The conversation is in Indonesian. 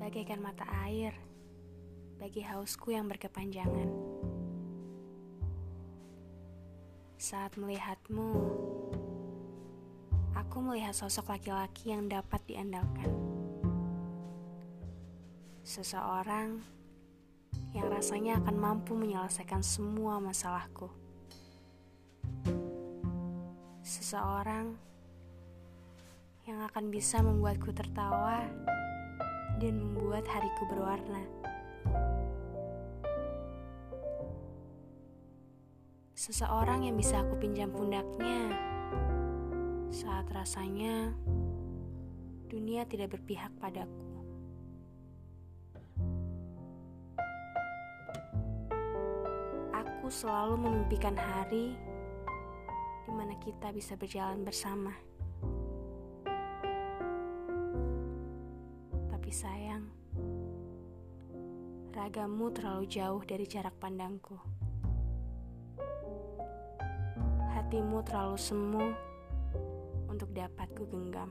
bagaikan mata air bagi hausku yang berkepanjangan. Saat melihatmu, aku melihat sosok laki-laki yang dapat diandalkan. Seseorang yang rasanya akan mampu menyelesaikan semua masalahku. Seseorang akan bisa membuatku tertawa dan membuat hariku berwarna. Seseorang yang bisa aku pinjam pundaknya saat rasanya dunia tidak berpihak padaku. Aku selalu memimpikan hari di mana kita bisa berjalan bersama. Tapi sayang, ragamu terlalu jauh dari jarak pandangku. Hatimu terlalu semu untuk dapat ku genggam.